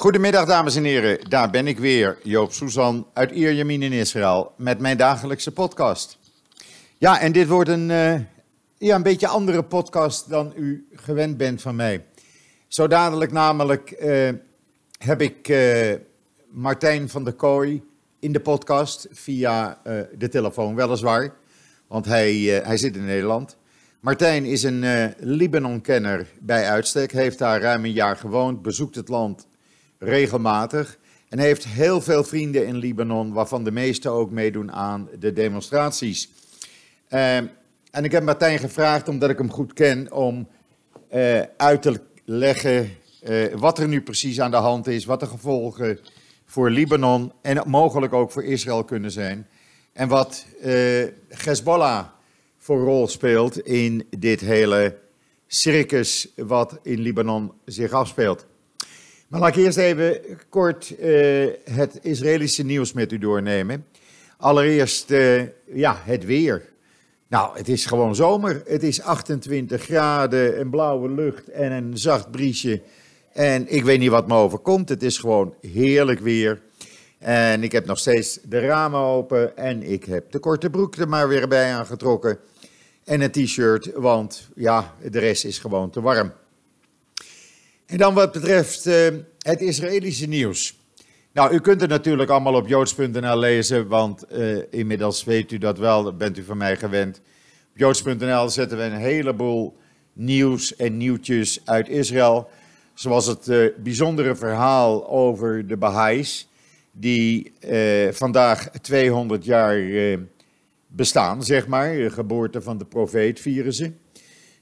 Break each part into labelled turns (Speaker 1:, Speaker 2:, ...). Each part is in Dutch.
Speaker 1: Goedemiddag dames en heren, daar ben ik weer, Joop Suzan uit Ierjemien in Israël met mijn dagelijkse podcast. Ja, en dit wordt een, uh, ja, een beetje andere podcast dan u gewend bent van mij. Zo dadelijk namelijk uh, heb ik uh, Martijn van der Kooi in de podcast via de telefoon weliswaar, want hij, hij zit in Nederland. Martijn is een Libanon-kenner bij uitstek, heeft daar ruim een jaar gewoond, bezoekt het land regelmatig. En heeft heel veel vrienden in Libanon, waarvan de meeste ook meedoen aan de demonstraties. Uh, en ik heb Martijn gevraagd, omdat ik hem goed ken, om uh, uit te leggen uh, wat er nu precies aan de hand is, wat de gevolgen voor Libanon en mogelijk ook voor Israël kunnen zijn. En wat uh, Hezbollah voor rol speelt in dit hele circus wat in Libanon zich afspeelt. Maar laat ik eerst even kort uh, het Israëlische nieuws met u doornemen. Allereerst uh, ja, het weer. Nou, het is gewoon zomer. Het is 28 graden, een blauwe lucht en een zacht briesje. En ik weet niet wat me overkomt. Het is gewoon heerlijk weer. En ik heb nog steeds de ramen open en ik heb de korte broek er maar weer bij aangetrokken. En een t-shirt, want ja, de rest is gewoon te warm. En dan wat betreft uh, het Israëlische nieuws. Nou, u kunt het natuurlijk allemaal op joods.nl lezen, want uh, inmiddels weet u dat wel, bent u van mij gewend. Op joods.nl zetten we een heleboel nieuws en nieuwtjes uit Israël. Zoals het uh, bijzondere verhaal over de Baha'is, die vandaag 200 jaar bestaan, zeg maar. De geboorte van de profeet vieren ze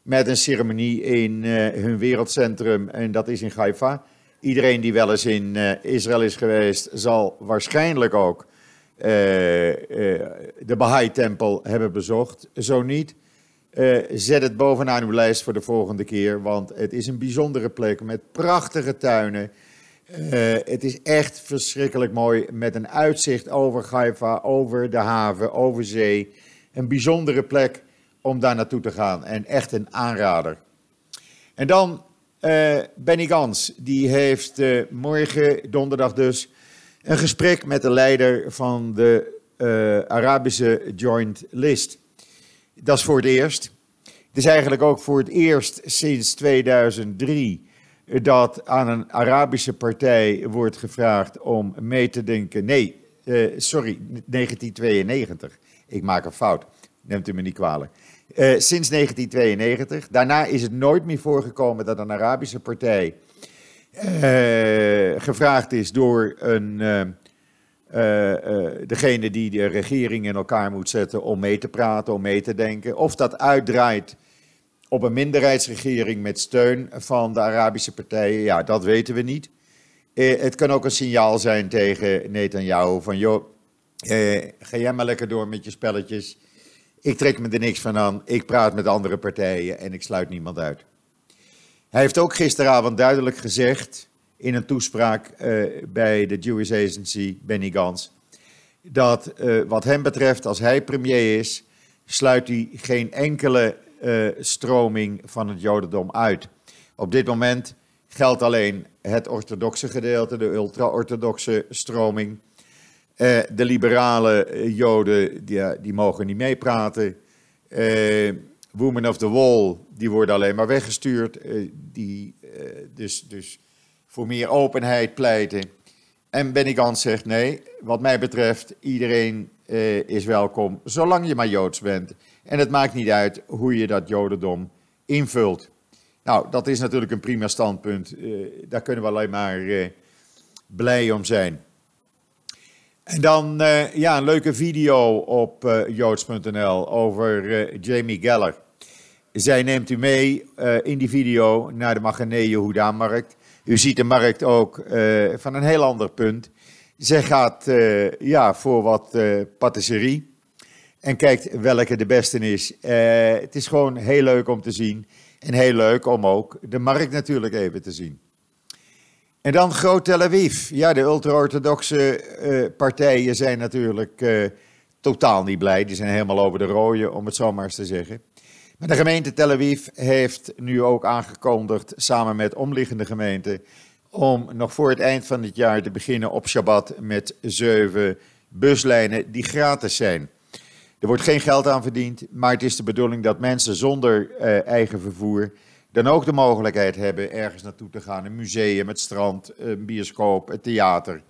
Speaker 1: met een ceremonie in uh, hun wereldcentrum en dat is in Haifa. Iedereen die wel eens in uh, Israël is geweest, zal waarschijnlijk ook uh, de Baha'i-tempel hebben bezocht. Zo niet, zet het bovenaan uw lijst voor de volgende keer, want het is een bijzondere plek met prachtige tuinen. het is echt verschrikkelijk mooi met een uitzicht over Haifa, over de haven, over zee. Een bijzondere plek om daar naartoe te gaan. En echt een aanrader. En dan uh, Benny Gans, die heeft uh, morgen, donderdag dus, een gesprek met de leider van de uh, Arabische Joint List. Dat is voor het eerst. Het is eigenlijk ook voor het eerst sinds 2003 dat aan een Arabische partij wordt gevraagd om mee te denken. Nee, sorry, 1992. Ik maak een fout. Neemt u me niet kwalijk. Uh, sinds 1992. Daarna is het nooit meer voorgekomen dat een Arabische partij uh, gevraagd is door een, uh, degene die de regering in elkaar moet zetten om mee te praten, om mee te denken. Of dat uitdraait op een minderheidsregering met steun van de Arabische partijen, ja, dat weten we niet. het kan ook een signaal zijn tegen Netanyahu van, joh, ga jij maar lekker door met je spelletjes. Ik trek me er niks van aan. Ik praat met andere partijen en ik sluit niemand uit. Hij heeft ook gisteravond duidelijk gezegd in een toespraak uh, bij de Jewish Agency, Benny Gans, dat uh, wat hem betreft, als hij premier is, sluit hij geen enkele uh, stroming van het Jodendom uit. Op dit moment geldt alleen het orthodoxe gedeelte, de ultra-orthodoxe stroming. Uh, de liberale eh, Joden, die, die mogen niet meepraten. Women of the Wall, die worden alleen maar weggestuurd. Die dus, dus voor meer openheid pleiten. En Benny Gans zegt nee, wat mij betreft, iedereen is welkom, zolang je maar Joods bent. En het maakt niet uit hoe je dat Jodendom invult. Nou, dat is natuurlijk een prima standpunt. daar kunnen we alleen maar blij om zijn. En dan uh, ja, een leuke video op uh, joods.nl over uh, Jamie Geller. Zij neemt u mee in die video naar de Magane Yehuda-markt. U ziet de markt ook van een heel ander punt. Zij gaat ja, voor wat patisserie en kijkt welke de beste is. het is gewoon heel leuk om te zien en heel leuk om ook de markt natuurlijk even te zien. En dan Groot Tel Aviv. Ja, de ultra-orthodoxe uh, partijen zijn natuurlijk uh, totaal niet blij. Die zijn helemaal over de rode, om het zo maar eens te zeggen. Maar de gemeente Tel Aviv heeft nu ook aangekondigd, samen met omliggende gemeenten, om nog voor het eind van het jaar te beginnen op Shabbat met zeven buslijnen die gratis zijn. Er wordt geen geld aan verdiend, maar het is de bedoeling dat mensen zonder uh, eigen vervoer dan ook de mogelijkheid hebben ergens naartoe te gaan. Een museum, het strand, een bioscoop, het theater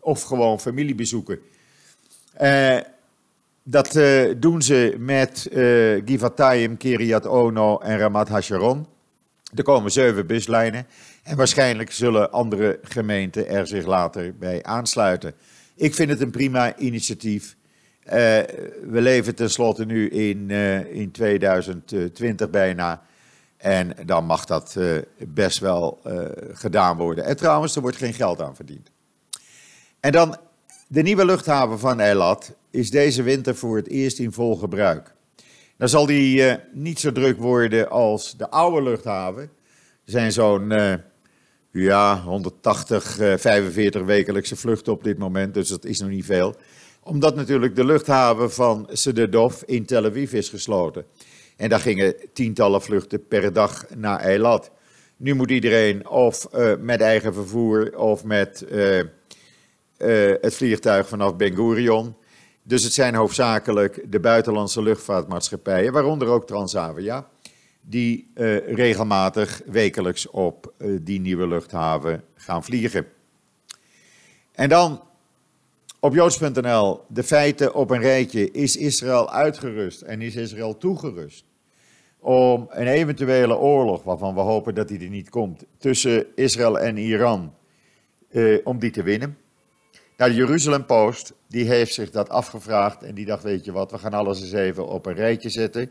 Speaker 1: of gewoon familiebezoeken. Uh, dat uh, doen ze met uh, Givatayim, Kiryat Ono en Ramat Hasharon. Er komen zeven buslijnen en waarschijnlijk zullen andere gemeenten er zich later bij aansluiten. Ik vind het een prima initiatief. We leven tenslotte nu in, in 2020 bijna. En dan mag dat best wel gedaan worden. En trouwens, er wordt geen geld aan verdiend. En dan de nieuwe luchthaven van Eilat is deze winter voor het eerst in vol gebruik. Dan zal die uh, niet zo druk worden als de oude luchthaven. Er zijn zo'n ja, 180, uh, 45 wekelijkse vluchten op dit moment, dus dat is nog niet veel. Omdat natuurlijk de luchthaven van Sededov in Tel Aviv is gesloten. En daar gingen tientallen vluchten per dag naar Eilat. Nu moet iedereen of eh, met eigen vervoer of met uh, het vliegtuig vanaf Ben Gurion. Dus het zijn hoofdzakelijk de buitenlandse luchtvaartmaatschappijen, waaronder ook Transavia, die regelmatig wekelijks op die nieuwe luchthaven gaan vliegen. En dan op joods.nl de feiten op een rijtje. Is Israël uitgerust en is Israël toegerust om een eventuele oorlog, waarvan we hopen dat die er niet komt, tussen Israël en Iran, om die te winnen? Nou, de Jeruzalem Post, die heeft zich dat afgevraagd en die dacht, weet je wat, we gaan alles eens even op een rijtje zetten.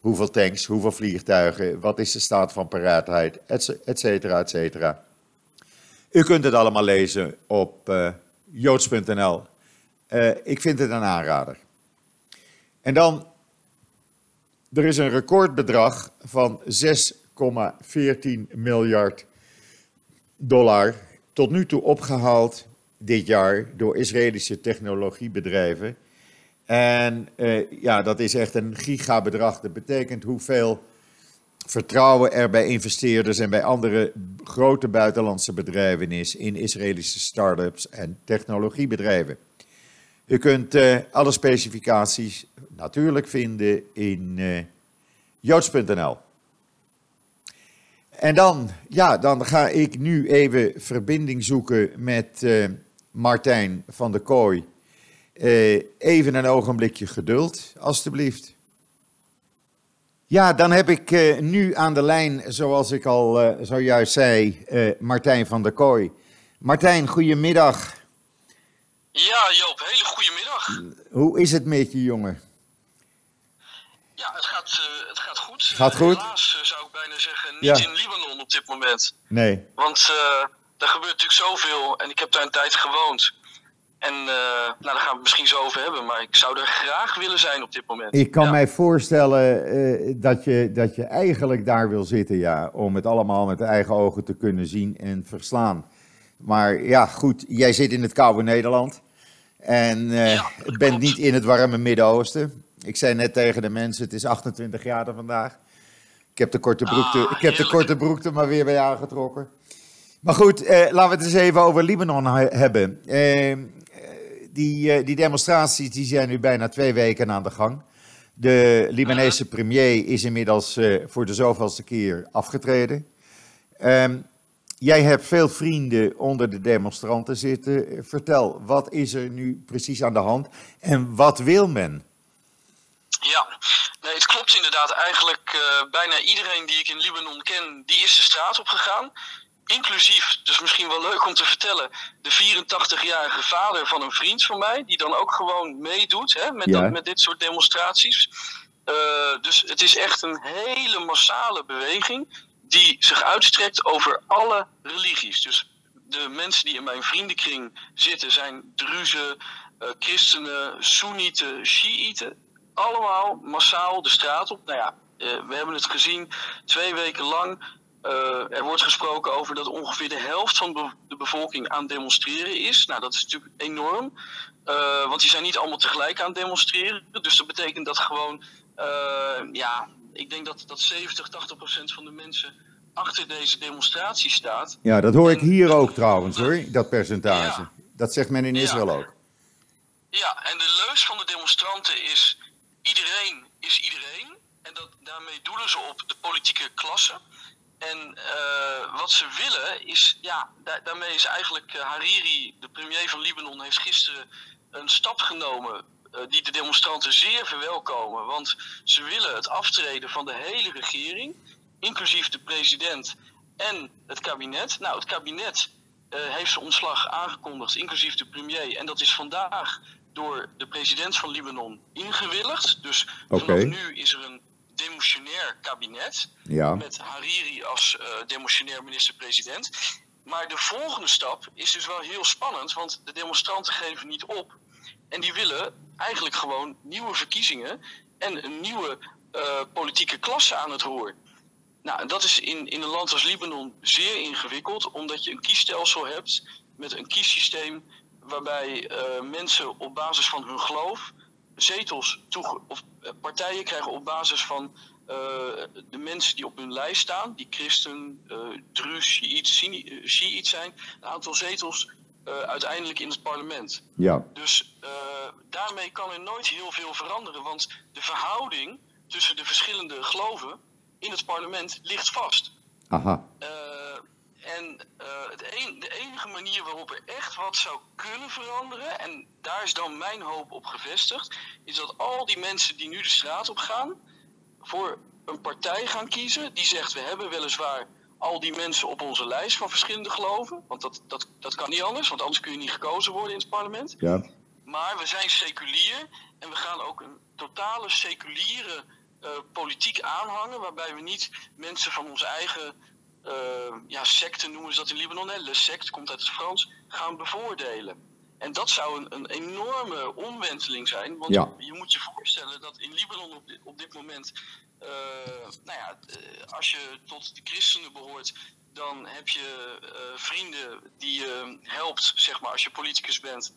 Speaker 1: Hoeveel tanks, hoeveel vliegtuigen, wat is de staat van paraatheid, et cetera, et cetera. U kunt het allemaal lezen op uh, joods.nl. Uh, ik vind het een aanrader. En dan, er is een recordbedrag van 6,14 miljard dollar tot nu toe opgehaald dit jaar door Israëlische technologiebedrijven. En uh, ja, dat is echt een gigabedrag. Dat betekent hoeveel vertrouwen er bij investeerders en bij andere grote buitenlandse bedrijven is in Israëlische start-ups en technologiebedrijven. U kunt uh, alle specificaties natuurlijk vinden in uh, joods.nl. En dan, ja, dan ga ik nu even verbinding zoeken met Martijn van der Kooi. Even een ogenblikje geduld, alstublieft. Ja, dan heb ik nu aan de lijn, zoals ik al zojuist zei, Martijn van der Kooi. Martijn, goedemiddag.
Speaker 2: Ja, Joop, hele goedemiddag.
Speaker 1: Hoe is het met je, jongen?
Speaker 2: Ja, het gaat, het gaat goed.
Speaker 1: Gaat goed?
Speaker 2: Helaas zou ik bijna zeggen, niet ja. in Libanon op dit moment.
Speaker 1: Nee.
Speaker 2: Want er gebeurt natuurlijk zoveel en ik heb daar een tijd gewoond. En uh, nou, daar gaan we het misschien zo over hebben, maar ik zou er graag willen zijn op dit moment.
Speaker 1: Ik kan ja. mij voorstellen uh, dat, je, dat je eigenlijk daar wil zitten, ja, om het allemaal met eigen ogen te kunnen zien en verslaan. Maar ja, goed, jij zit in het koude Nederland en uh, ja, bent klopt. niet in het warme Midden-Oosten. Ik zei net tegen de mensen, het is 28 graden vandaag. Ik heb de korte broek, ah, te, ik heb de korte broek er maar weer bij aangetrokken. Maar goed, eh, laten we het eens even over Libanon hebben. Eh, die, eh, die demonstraties die zijn nu bijna twee weken aan de gang. De Libanese premier is inmiddels eh, voor de zoveelste keer afgetreden. Jij hebt veel vrienden onder de demonstranten zitten. Vertel, wat is er nu precies aan de hand en wat wil men?
Speaker 2: Ja, nee, het klopt inderdaad. Eigenlijk uh, bijna iedereen die ik in Libanon ken, die is de straat op gegaan inclusief, dus misschien wel leuk om te vertellen, de 84-jarige vader van een vriend van mij, die dan ook gewoon meedoet hè, met, ja. dat, met dit soort demonstraties. Uh, dus het is echt een hele massale beweging die zich uitstrekt over alle religies. Dus de mensen die in mijn vriendenkring zitten zijn Druzen, uh, christenen, Soenieten, Shiiten. Allemaal massaal de straat op. Nou ja, uh, we hebben het gezien twee weken lang uh, er wordt gesproken over dat ongeveer de helft van de bevolking aan demonstreren is. Nou, dat is natuurlijk enorm. Want die zijn niet allemaal tegelijk aan demonstreren. Dus dat betekent dat gewoon, ja, ik denk dat, dat 70, 80 procent van de mensen achter deze demonstratie staat.
Speaker 1: Ja, dat hoor ik hier ook trouwens hoor, dat percentage. Dat zegt men in Israël ook.
Speaker 2: Ja, en de leus van de demonstranten is: iedereen is iedereen. En dat, daarmee doelen ze op de politieke klasse. En uh, wat ze willen is, ja, daarmee is eigenlijk uh, Hariri, de premier van Libanon, heeft gisteren een stap genomen die de demonstranten zeer verwelkomen. Want ze willen het aftreden van de hele regering, inclusief de president en het kabinet. Nou, het kabinet heeft zijn ontslag aangekondigd, inclusief de premier. En dat is vandaag door de president van Libanon ingewilligd. Dus vanaf nu is er een demotionair kabinet. Ja. Met Hariri als uh, demotionair minister-president. Maar de volgende stap is dus wel heel spannend, want de demonstranten geven niet op. En die willen eigenlijk gewoon nieuwe verkiezingen en een nieuwe uh, politieke klasse aan het roer. Nou, dat is in, in een land als Libanon zeer ingewikkeld, omdat je een kiesstelsel hebt met een kiessysteem waarbij uh, mensen op basis van hun geloof zetels toe, of eh, partijen krijgen op basis van uh, de mensen die op hun lijst staan, die christen, uh, shiït zijn, een aantal zetels uh, uiteindelijk in het parlement.
Speaker 1: Ja.
Speaker 2: Dus daarmee kan er nooit heel veel veranderen, want de verhouding tussen de verschillende geloven in het parlement ligt vast.
Speaker 1: Aha.
Speaker 2: En uh, het een, de enige manier waarop er echt wat zou kunnen veranderen, en daar is dan mijn hoop op gevestigd, is dat al die mensen die nu de straat op gaan, voor een partij gaan kiezen die zegt: we hebben weliswaar al die mensen op onze lijst van verschillende geloven, want dat, dat, dat kan niet anders, want anders kun je niet gekozen worden in het parlement.
Speaker 1: Ja.
Speaker 2: Maar we zijn seculier en we gaan ook een totale seculiere uh, politiek aanhangen, waarbij we niet mensen van onze eigen uh, ja, secten noemen ze dat in Libanon, hè, le sect komt uit het Frans, gaan bevoordelen. En dat zou een, een enorme omwenteling zijn. Want ja. je moet je voorstellen dat in Libanon op dit, op dit moment, uh, nou ja, als je tot de christenen behoort, dan heb je vrienden die je helpt, zeg maar, als je politicus bent,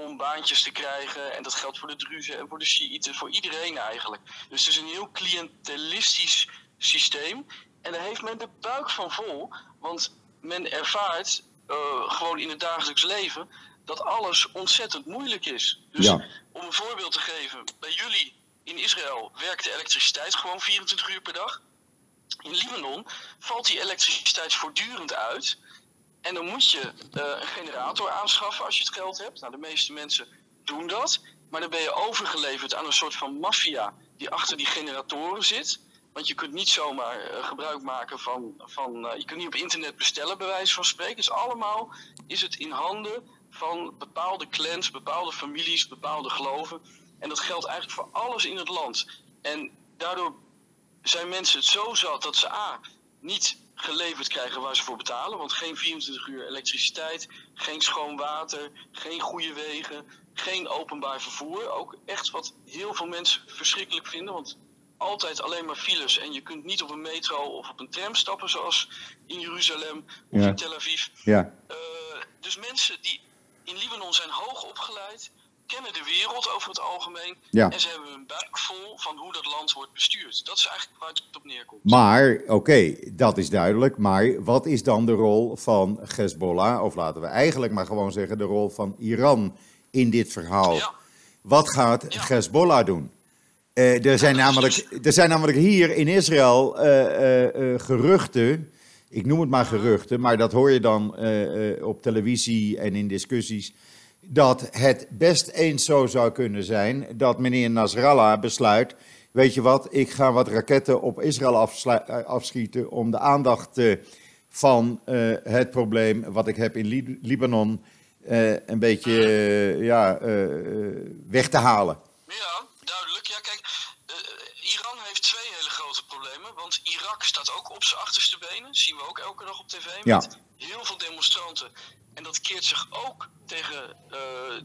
Speaker 2: om baantjes te krijgen. En dat geldt voor de Druzen en voor de Shiiten, voor iedereen eigenlijk. Dus het is een heel cliëntelistisch systeem. En daar heeft men de buik van vol, want men ervaart uh, gewoon in het dagelijks leven dat alles ontzettend moeilijk is. Dus ja. om een voorbeeld te geven, bij jullie in Israël werkt de elektriciteit gewoon 24 uur per dag. In Libanon valt die elektriciteit voortdurend uit. En dan moet je uh, een generator aanschaffen als je het geld hebt. Nou, de meeste mensen doen dat. Maar dan ben je overgeleverd aan een soort van maffia die achter die generatoren zit. Want je kunt niet zomaar uh, gebruik maken van. van uh, je kunt niet op internet bestellen, bij wijze van spreken. Dus allemaal is het in handen van bepaalde clans, bepaalde families, bepaalde geloven. En dat geldt eigenlijk voor alles in het land. En daardoor zijn mensen het zo zat dat ze A. niet geleverd krijgen waar ze voor betalen. Want geen 24 uur elektriciteit, geen schoon water, geen goede wegen, geen openbaar vervoer. Ook echt wat heel veel mensen verschrikkelijk vinden. Want altijd alleen maar files. En je kunt niet op een metro of op een tram stappen, zoals in Jeruzalem of in Tel Aviv.
Speaker 1: Ja.
Speaker 2: Uh, dus mensen die in Libanon zijn hoog opgeleid, kennen de wereld over het algemeen. Ja. En ze hebben een buik vol van hoe dat land wordt bestuurd. Dat is eigenlijk waar het op neerkomt.
Speaker 1: Maar, oké, okay, dat is duidelijk. Maar wat is dan de rol van Hezbollah, of laten we eigenlijk maar gewoon zeggen de rol van Iran in dit verhaal? Ja. Wat gaat ja. Hezbollah doen? Uh, er, zijn namelijk, er zijn namelijk hier in Israël uh, uh, geruchten, ik noem het maar geruchten, maar dat hoor je dan op televisie en in discussies, dat het best eens zo zou kunnen zijn dat meneer Nasrallah besluit, weet je wat, ik ga wat raketten op Israël afschieten om de aandacht van het probleem wat ik heb in Lib Libanon een beetje ja, weg te halen.
Speaker 2: Ja duidelijk. Ja, kijk, Iran heeft twee hele grote problemen. Want Irak staat ook op zijn achterste benen. zien we ook elke dag op tv. Ja. Met heel veel demonstranten. En dat keert zich ook tegen uh,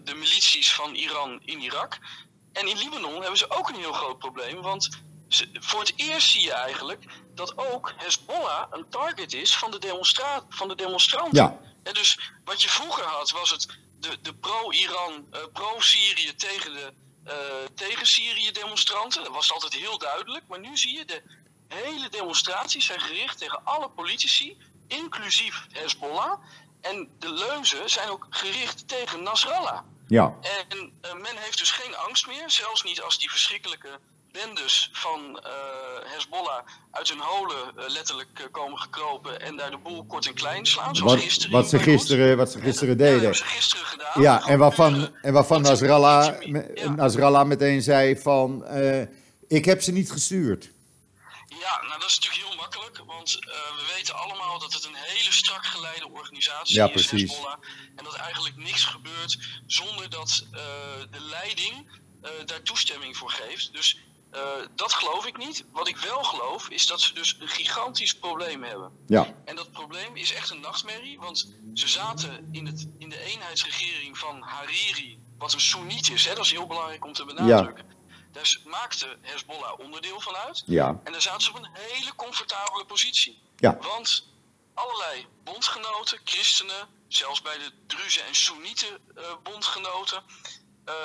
Speaker 2: de milities van Iran in Irak. En in Libanon hebben ze ook een heel groot probleem. Want ze, voor het eerst zie je eigenlijk dat ook Hezbollah een target is van de, demonstra van de demonstranten.
Speaker 1: Ja.
Speaker 2: En dus wat je vroeger had, was het de, de pro-Iran, uh, pro-Syrië tegen de uh, tegen Syrië demonstranten. Dat was altijd heel duidelijk. Maar nu zie je de hele demonstraties zijn gericht tegen alle politici, inclusief Hezbollah. En de leuzen zijn ook gericht tegen Nasrallah.
Speaker 1: Ja.
Speaker 2: En uh, men heeft dus geen angst meer, zelfs niet als die verschrikkelijke bendes van uh, Hezbollah uit hun holen uh, letterlijk komen gekropen en daar de boel kort en klein slaan. Zoals
Speaker 1: wat,
Speaker 2: gisteren.
Speaker 1: Wat ze gisteren, wat ze gisteren deden.
Speaker 2: Ja, dat hebben ze gisteren gedaan.
Speaker 1: Ja, en waarvan, en waarvan Nasrallah, ja. Nasrallah meteen zei van, ik heb ze niet gestuurd.
Speaker 2: Ja, nou dat is natuurlijk heel makkelijk, want uh, we weten allemaal dat het een hele strak geleide organisatie
Speaker 1: ja,
Speaker 2: is,
Speaker 1: precies.
Speaker 2: Hezbollah. En dat eigenlijk niks gebeurt zonder dat uh, de leiding uh, daar toestemming voor geeft. Dus dat geloof ik niet. Wat ik wel geloof is dat ze dus een gigantisch probleem hebben.
Speaker 1: Ja.
Speaker 2: En dat probleem is echt een nachtmerrie, want ze zaten in, het, in de eenheidsregering van Hariri, wat een Soeniet is, hè, dat is heel belangrijk om te benadrukken.
Speaker 1: Ja.
Speaker 2: Daar maakte Hezbollah onderdeel van uit.
Speaker 1: Ja.
Speaker 2: En daar zaten ze op een hele comfortabele positie.
Speaker 1: Ja.
Speaker 2: Want allerlei bondgenoten, christenen, zelfs bij de Druzen en Soenieten uh, bondgenoten, uh,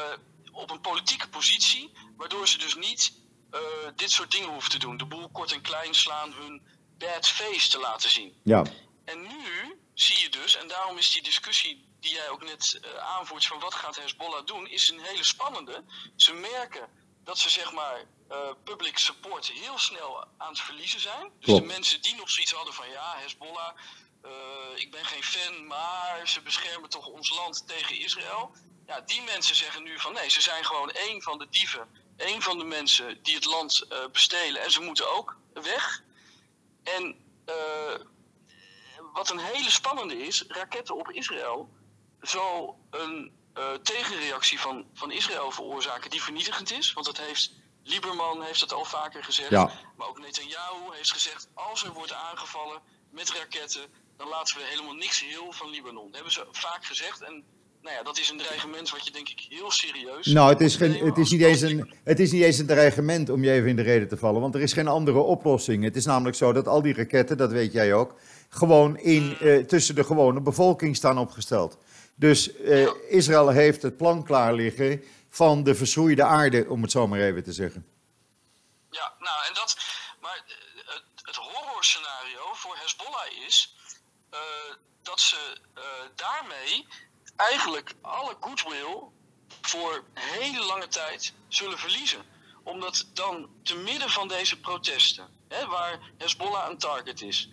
Speaker 2: op een politieke positie, waardoor ze dus niet uh, dit soort dingen hoeven te doen. De boel kort en klein slaan, hun bad face te laten zien.
Speaker 1: Ja.
Speaker 2: En nu zie je dus, en daarom is die discussie die jij ook net aanvoert van wat gaat Hezbollah doen, is een hele spannende. Ze merken dat ze zeg maar uh, public support heel snel aan het verliezen zijn. Dus
Speaker 1: Klopt.
Speaker 2: de mensen die nog zoiets hadden van ja, Hezbollah, uh, ik ben geen fan, maar ze beschermen toch ons land tegen Israël. Ja, die mensen zeggen nu van nee, ze zijn gewoon één van de dieven, één van de mensen die het land uh, bestelen en ze moeten ook weg. En wat een hele spannende is, raketten op Israël zal een uh, tegenreactie van, van Israël veroorzaken die vernietigend is. Want dat heeft Lieberman heeft het al vaker gezegd.
Speaker 1: Ja.
Speaker 2: Maar ook Netanyahu heeft gezegd: als er wordt aangevallen met raketten, dan laten we helemaal niks heel van Libanon. Dat hebben ze vaak gezegd. En nou ja, dat is een dreigement wat je denk ik heel serieus.
Speaker 1: Nou, het is, geen, het, is niet eens een, het is niet eens een dreigement om je even in de reden te vallen. Want er is geen andere oplossing. Het is namelijk zo dat al die raketten, dat weet jij ook, gewoon in, uh, tussen de gewone bevolking staan opgesteld. Dus uh, ja. Israël heeft het plan klaar liggen van de verschroeide aarde, om het zo maar even te zeggen.
Speaker 2: Ja, nou en dat. Maar het, het horrorscenario voor Hezbollah is uh, dat ze uh, daarmee eigenlijk alle goodwill voor hele lange tijd zullen verliezen. Omdat dan te midden van deze protesten, hè, waar Hezbollah een target is,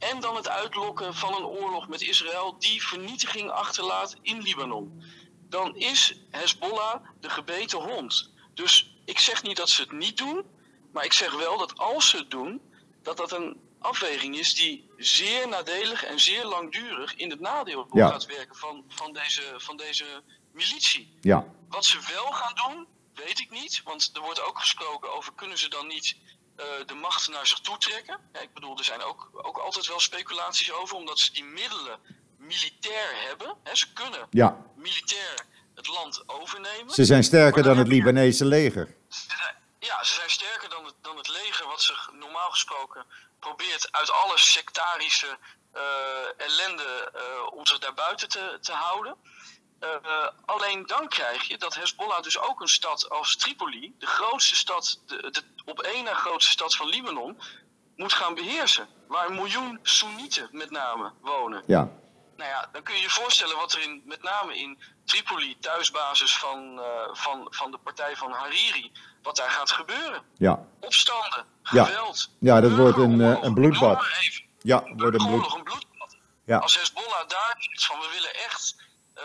Speaker 2: en dan het uitlokken van een oorlog met Israël die vernietiging achterlaat in Libanon. Dan is Hezbollah de gebeten hond. Dus ik zeg niet dat ze het niet doen, maar ik zeg wel dat als ze het doen, dat dat een afweging is die zeer nadelig en zeer langdurig in het nadeel
Speaker 1: Ja.
Speaker 2: gaat werken van, van, deze, van deze militie.
Speaker 1: Ja,
Speaker 2: Wat ze wel gaan doen, weet ik niet. Want er wordt ook gesproken over kunnen ze dan niet de macht naar zich toe trekken. Ja, ik bedoel, er zijn ook, ook altijd wel speculaties over, omdat ze die middelen militair hebben. Hè, ze kunnen
Speaker 1: ja.
Speaker 2: militair het land overnemen.
Speaker 1: Ze zijn sterker dan
Speaker 2: dan
Speaker 1: het Libanese leger.
Speaker 2: Ja, ze zijn sterker dan het, dan het leger, wat zich normaal gesproken probeert uit alle sectarische eh, ellende eh, om zich daarbuiten te, te houden. Eh, alleen dan krijg je dat Hezbollah dus ook een stad als Tripoli, de grootste stad, de, de op één na grootste stad van Libanon, moet gaan beheersen. Waar een miljoen Soenieten met name wonen.
Speaker 1: Ja,
Speaker 2: Nou ja, dan kun je je voorstellen wat er in, met name in Tripoli, thuisbasis van, eh, van, van de partij van Hariri, wat daar gaat gebeuren.
Speaker 1: ja.
Speaker 2: Opstanden,
Speaker 1: Ja.
Speaker 2: geweld.
Speaker 1: Ja, dat wordt een, eh, een bloedbad.
Speaker 2: Even.
Speaker 1: Ja, wordt een bloed.
Speaker 2: Een bloedbad.
Speaker 1: Ja.
Speaker 2: Als Hezbollah daar zegt van we willen echt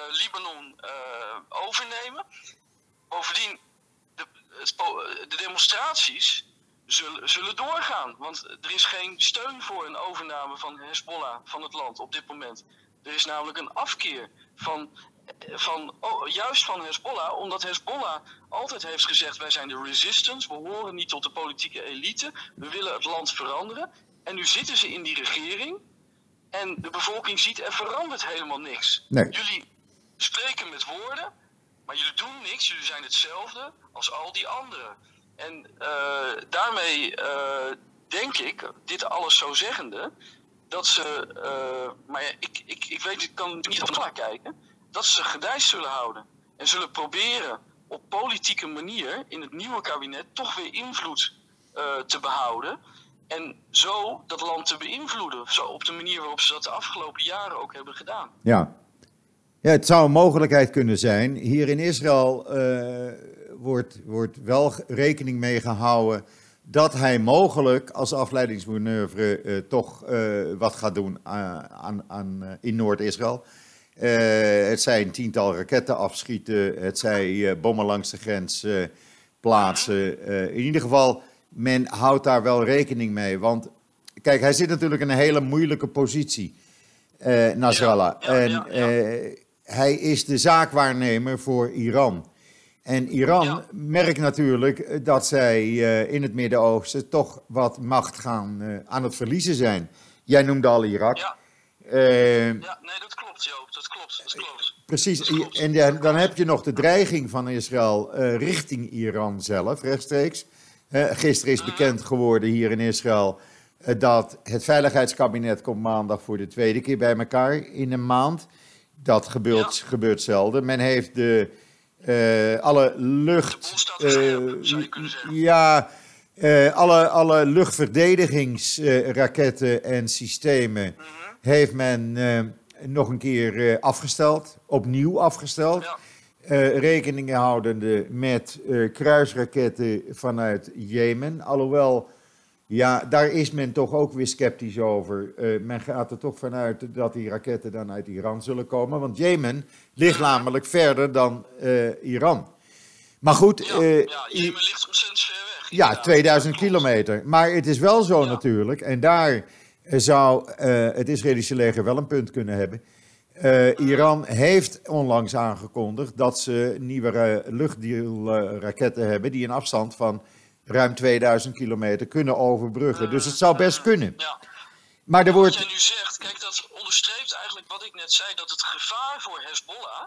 Speaker 2: Libanon eh, overnemen. Bovendien, de, po- de demonstraties zullen, zullen doorgaan. Want er is geen steun voor een overname van Hezbollah van het land op dit moment. Er is namelijk een afkeer van, van oh, juist van Hezbollah, omdat Hezbollah altijd heeft gezegd: wij zijn de resistance, we horen niet tot de politieke elite, we willen het land veranderen. En nu zitten ze in die regering en de bevolking ziet er verandert helemaal niks.
Speaker 1: Nee.
Speaker 2: Jullie spreken met woorden, maar jullie doen niks. Jullie zijn hetzelfde als al die anderen. En eh, daarmee eh, denk ik, dit alles zo zeggende, dat ze, eh, maar ik, ik, ik weet, ik kan niet op kijken, dat ze gedijst zullen houden. En zullen proberen op politieke manier in het nieuwe kabinet toch weer invloed te behouden. En zo dat land te beïnvloeden. Zo op de manier waarop ze dat de afgelopen jaren ook hebben gedaan.
Speaker 1: Ja, ja het zou een mogelijkheid kunnen zijn. Hier in Israël uh, wordt, wordt wel rekening mee gehouden dat hij mogelijk als afleidingsmanoeuvre uh, toch uh, wat gaat doen aan, aan, in Noord-Israël. het zijn tiental raketten afschieten, het zij bommen langs de grens plaatsen. in ieder geval men houdt daar wel rekening mee. Want kijk, hij zit natuurlijk in een hele moeilijke positie, Nasrallah. en uh, hij is de zaakwaarnemer voor Iran. En Iran merkt natuurlijk dat zij uh, in het Midden-Oosten toch wat macht gaan aan het verliezen zijn. Jij noemde al Irak.
Speaker 2: Ja. ja, nee, dat klopt, Joop. Dat klopt. Dat klopt.
Speaker 1: Precies. Dat klopt. En dan heb je nog de dreiging van Israël richting Iran zelf, rechtstreeks gisteren is bekend geworden hier in Israël eh, dat het Veiligheidskabinet komt maandag voor de tweede keer bij elkaar in een maand. Dat gebeurt, gebeurt zelden. Men heeft de, uh, alle lucht.
Speaker 2: Uh,
Speaker 1: ja, uh, alle, alle luchtverdedigingsraketten en systemen -hmm. heeft men nog een keer afgesteld, opnieuw afgesteld. Ja. Uh, rekeningen houdende met uh, kruisraketten vanuit Jemen. Alhoewel, ja, daar is men toch ook weer sceptisch over. Uh, men gaat er toch vanuit dat die raketten dan uit Iran zullen komen. Want Jemen ligt namelijk verder dan Iran. Maar goed.
Speaker 2: Ja, ja, Jemen ligt ontzettend ver weg.
Speaker 1: Ja, 2000 kilometer. Maar het is wel zo ja. natuurlijk. En daar zou het Israëlische leger wel een punt kunnen hebben Iran heeft onlangs aangekondigd dat ze nieuwe luchtdeelraketten hebben die een afstand van ruim 2000 kilometer kunnen overbruggen. Dus het zou best kunnen.
Speaker 2: Ja. Maar er wordt... Wat jij nu zegt, kijk, dat onderstreept eigenlijk wat ik net zei, dat het gevaar voor Hezbollah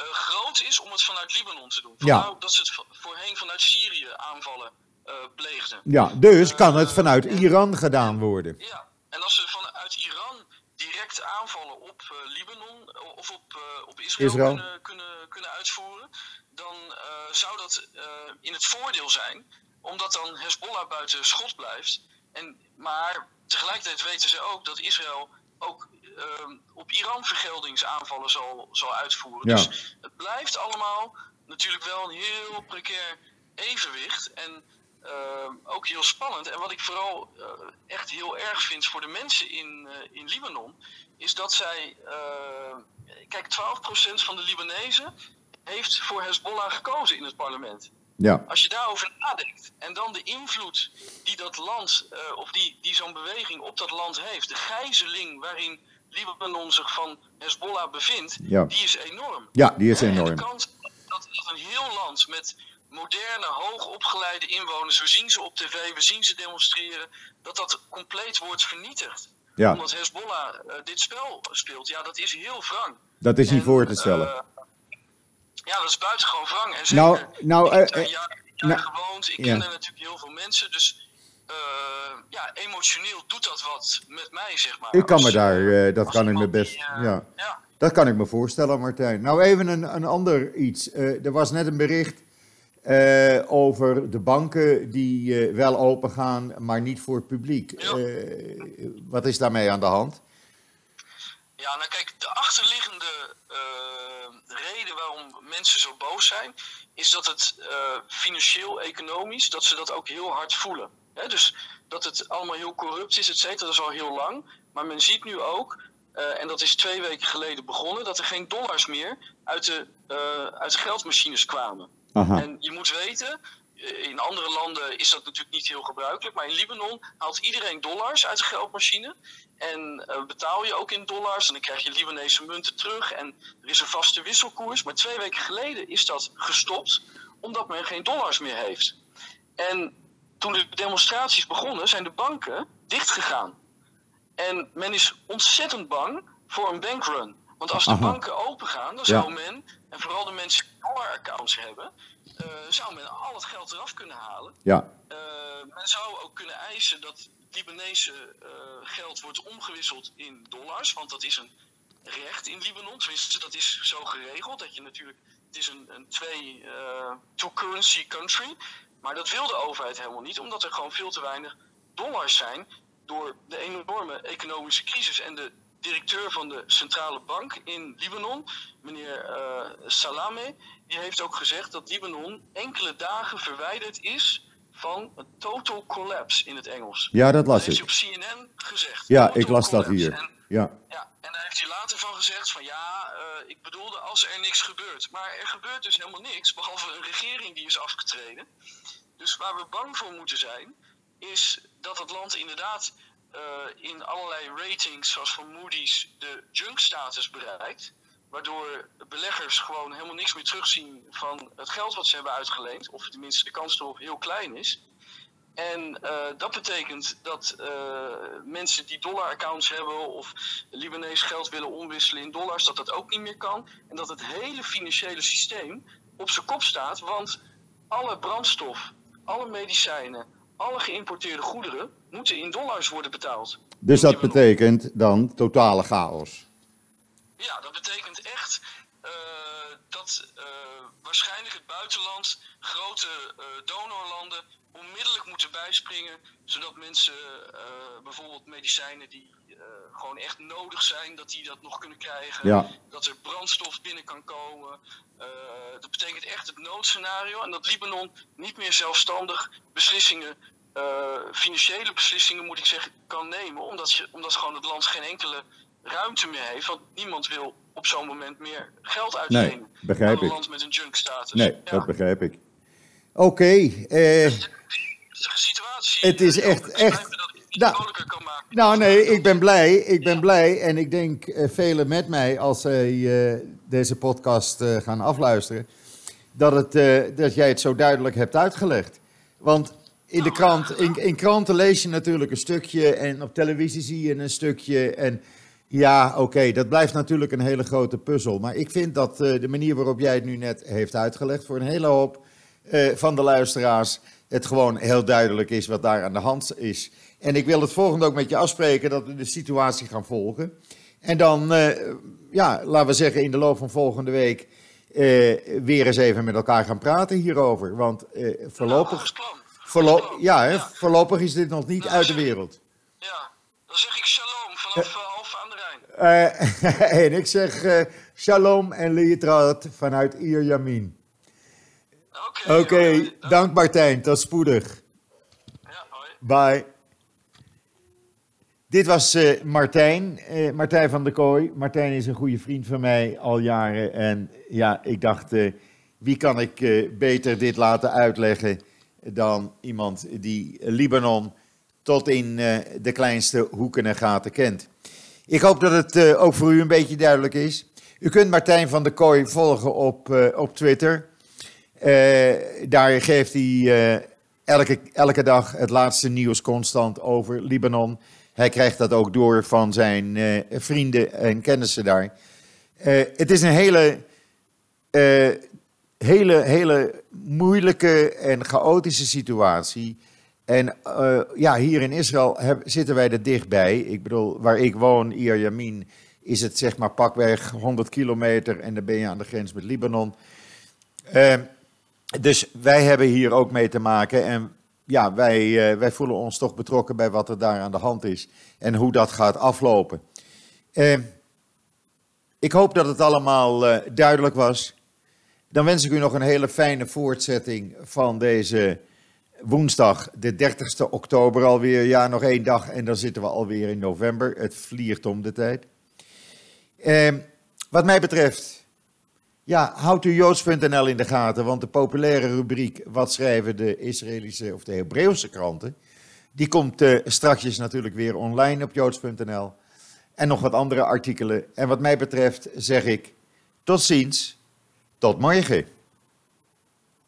Speaker 2: uh, groot is om het vanuit Libanon te doen. Vandaar ja. dat ze het voorheen vanuit Syrië aanvallen uh, pleegden.
Speaker 1: Ja, dus kan het vanuit Iran gedaan worden.
Speaker 2: Ja, en als ze vanuit Iran direct aanvallen op Libanon eh, of op, op Israël, Israël, Kunnen, kunnen, kunnen uitvoeren, dan zou dat in het voordeel zijn, omdat dan Hezbollah buiten schot blijft. En, maar tegelijkertijd weten ze ook dat Israël ook op Iran vergeldingsaanvallen zal, zal uitvoeren.
Speaker 1: Ja.
Speaker 2: Dus het blijft allemaal natuurlijk wel een heel precair evenwicht. En uh, ook heel spannend. En wat ik vooral uh, echt heel erg vind voor de mensen in, uh, in Libanon, is dat zij. kijk, 12% van de Libanezen heeft voor Hezbollah gekozen in het parlement.
Speaker 1: Ja.
Speaker 2: Als je daarover nadenkt en dan de invloed die dat land, of die, die zo'n beweging op dat land heeft, de gijzeling waarin Libanon zich van Hezbollah bevindt,
Speaker 1: ja.
Speaker 2: die is enorm.
Speaker 1: Ja, die is enorm.
Speaker 2: En de kans dat een heel land met moderne, hoogopgeleide inwoners, we zien ze op tv, we zien ze demonstreren, dat dat compleet wordt vernietigd.
Speaker 1: Ja.
Speaker 2: Omdat Hezbollah uh, dit spel speelt. Ja, dat is heel wrang.
Speaker 1: Dat is niet en, voor te stellen. Uh,
Speaker 2: ja, dat is buitengewoon wrang. En zeker,
Speaker 1: nou, nou,
Speaker 2: ik heb daar
Speaker 1: uh,
Speaker 2: jaren nou, gewoond, ik ken er natuurlijk heel veel mensen, dus ja, emotioneel doet dat wat met mij, zeg maar.
Speaker 1: Ik kan me daar, dat kan ik me best, die, ja.
Speaker 2: ja.
Speaker 1: Dat kan ik me voorstellen, Martijn. Nou, even een, een ander iets. er was net een bericht over de banken die wel open gaan, maar niet voor het publiek.
Speaker 2: Ja.
Speaker 1: Wat is daarmee aan de hand?
Speaker 2: Ja, nou kijk, de achterliggende waarom mensen zo boos zijn, is dat het financieel, economisch, dat ze dat ook heel hard voelen. Dus dat het allemaal heel corrupt is, et cetera, dat is al heel lang. Maar men ziet nu ook, en dat is twee weken geleden begonnen, dat er geen dollars meer uit de, uit de geldmachines kwamen.
Speaker 1: Aha.
Speaker 2: En je moet weten, in andere landen is dat natuurlijk niet heel gebruikelijk, maar in Libanon haalt iedereen dollars uit de geldmachine. En uh, betaal je ook in dollars en dan krijg je Libanese munten terug en er is een vaste wisselkoers. Maar twee weken geleden is dat gestopt, omdat men geen dollars meer heeft. En toen de demonstraties begonnen, zijn de banken dichtgegaan. En men is ontzettend bang voor een bankrun. Want als de
Speaker 1: Aha.
Speaker 2: banken open gaan, dan zou men, en vooral de mensen die dollar-accounts hebben, zou men al het geld eraf kunnen halen.
Speaker 1: Ja.
Speaker 2: Uh, men zou ook kunnen eisen dat Libanese uh, geld wordt omgewisseld in dollars, want dat is een recht in Libanon. Tenminste, dat is zo geregeld dat je natuurlijk, het is een, een twee, two currency country. Maar dat wil de overheid helemaal niet, omdat er gewoon veel te weinig dollars zijn door de enorme economische crisis. En de directeur van de centrale bank in Libanon, meneer uh, Salame, die heeft ook gezegd dat Libanon enkele dagen verwijderd is van een total collapse in het Engels.
Speaker 1: Ja, dat las
Speaker 2: dat
Speaker 1: ik.
Speaker 2: heeft hij op CNN gezegd.
Speaker 1: Ja, ik las dat hier. En, ja.
Speaker 2: ja. En daar heeft hij later van gezegd van ja, uh, ik bedoelde als er niks gebeurt. Maar er gebeurt dus helemaal niks, behalve een regering die is afgetreden. Dus waar we bang voor moeten zijn, is dat het land inderdaad in allerlei ratings, zoals van Moody's, de junk-status bereikt. Waardoor beleggers gewoon helemaal niks meer terugzien van het geld wat ze hebben uitgeleend. Of tenminste de kans erop heel klein is. En uh, dat betekent dat uh, mensen die dollar-accounts hebben of Libanees geld willen omwisselen in dollars, dat dat ook niet meer kan. En dat het hele financiële systeem op zijn kop staat. Want alle brandstof, alle medicijnen, alle geïmporteerde goederen moeten in dollars worden betaald.
Speaker 1: Dus dat betekent dan totale chaos?
Speaker 2: Ja, dat betekent echt uh, dat uh, waarschijnlijk het buitenland, grote uh, donorlanden, onmiddellijk moeten bijspringen. Zodat mensen bijvoorbeeld medicijnen die gewoon echt nodig zijn, dat die dat nog kunnen krijgen.
Speaker 1: Ja.
Speaker 2: Dat er brandstof binnen kan komen. dat betekent echt het noodscenario. En dat Libanon niet meer zelfstandig beslissingen uh, financiële beslissingen, moet ik zeggen, kan nemen. Omdat, je, omdat gewoon het land geen enkele ruimte meer heeft. Want niemand wil op zo'n moment meer geld uitlenen.
Speaker 1: Nee, begrijp
Speaker 2: een
Speaker 1: ik.
Speaker 2: land met een junk-status.
Speaker 1: Nee, ja. dat begrijp ik. Oké. Okay, uh,
Speaker 2: situatie.
Speaker 1: Het is echt... echt nou,
Speaker 2: kan maken.
Speaker 1: nou nee, ik ben blij. Ik ben ja. blij. En ik denk uh, velen met mij, als zij uh, deze podcast uh, gaan afluisteren, dat, het, dat jij het zo duidelijk hebt uitgelegd. Want in de krant, in, in kranten lees je natuurlijk een stukje en op televisie zie je een stukje. En ja, oké, okay, dat blijft natuurlijk een hele grote puzzel. Maar ik vind dat uh, de manier waarop jij het nu net heeft uitgelegd voor een hele hoop uh, van de luisteraars het gewoon heel duidelijk is wat daar aan de hand is. En ik wil het volgende ook met je afspreken dat we de situatie gaan volgen. En dan, uh, ja, laten we zeggen in de loop van volgende week weer eens even met elkaar gaan praten hierover. Want voorlopig... Voorlo ja, hè, ja, voorlopig is dit nog niet
Speaker 2: dan
Speaker 1: uit de wereld.
Speaker 2: Ja, dan zeg ik shalom vanaf uh, Alphen aan de Rijn.
Speaker 1: Uh, en ik zeg uh, shalom en lietrat vanuit Ierjamin.
Speaker 2: Oké, okay,
Speaker 1: okay, okay, dank Martijn, tot spoedig.
Speaker 2: Ja, hoi.
Speaker 1: Bye. Dit was uh, Martijn, uh, Martijn van der Kooi. Martijn is een goede vriend van mij al jaren. En ja, ik dacht, uh, wie kan ik beter dit laten uitleggen dan iemand die Libanon tot in de kleinste hoeken en gaten kent. Ik hoop dat het ook voor u een beetje duidelijk is. U kunt Martijn van der Kooi volgen op, op Twitter. daar geeft hij elke, elke dag het laatste nieuws constant over Libanon. Hij krijgt dat ook door van zijn uh, vrienden en kennissen daar. Uh, het is een hele, uh, hele, hele moeilijke en chaotische situatie. En ja, hier in Israël zitten wij er dichtbij. Ik bedoel, waar ik woon, Iyar Yamin, is het zeg maar pakweg 100 kilometer en dan ben je aan de grens met Libanon. dus wij hebben hier ook mee te maken en ja, wij, uh, wij voelen ons toch betrokken bij wat er daar aan de hand is en hoe dat gaat aflopen. Uh, ik hoop dat het allemaal uh, duidelijk was. Dan wens ik u nog een hele fijne voortzetting van deze woensdag, de 30ste oktober alweer. Ja, nog één dag en dan zitten we alweer in november. Het vliegt om de tijd. wat mij betreft ja, houdt u joods.nl in de gaten, want de populaire rubriek Wat schrijven de Israëlische of de Hebreeuwse kranten, die komt uh, strakjes natuurlijk weer online op joods.nl. En nog wat andere artikelen. En wat mij betreft zeg ik tot ziens, tot morgen.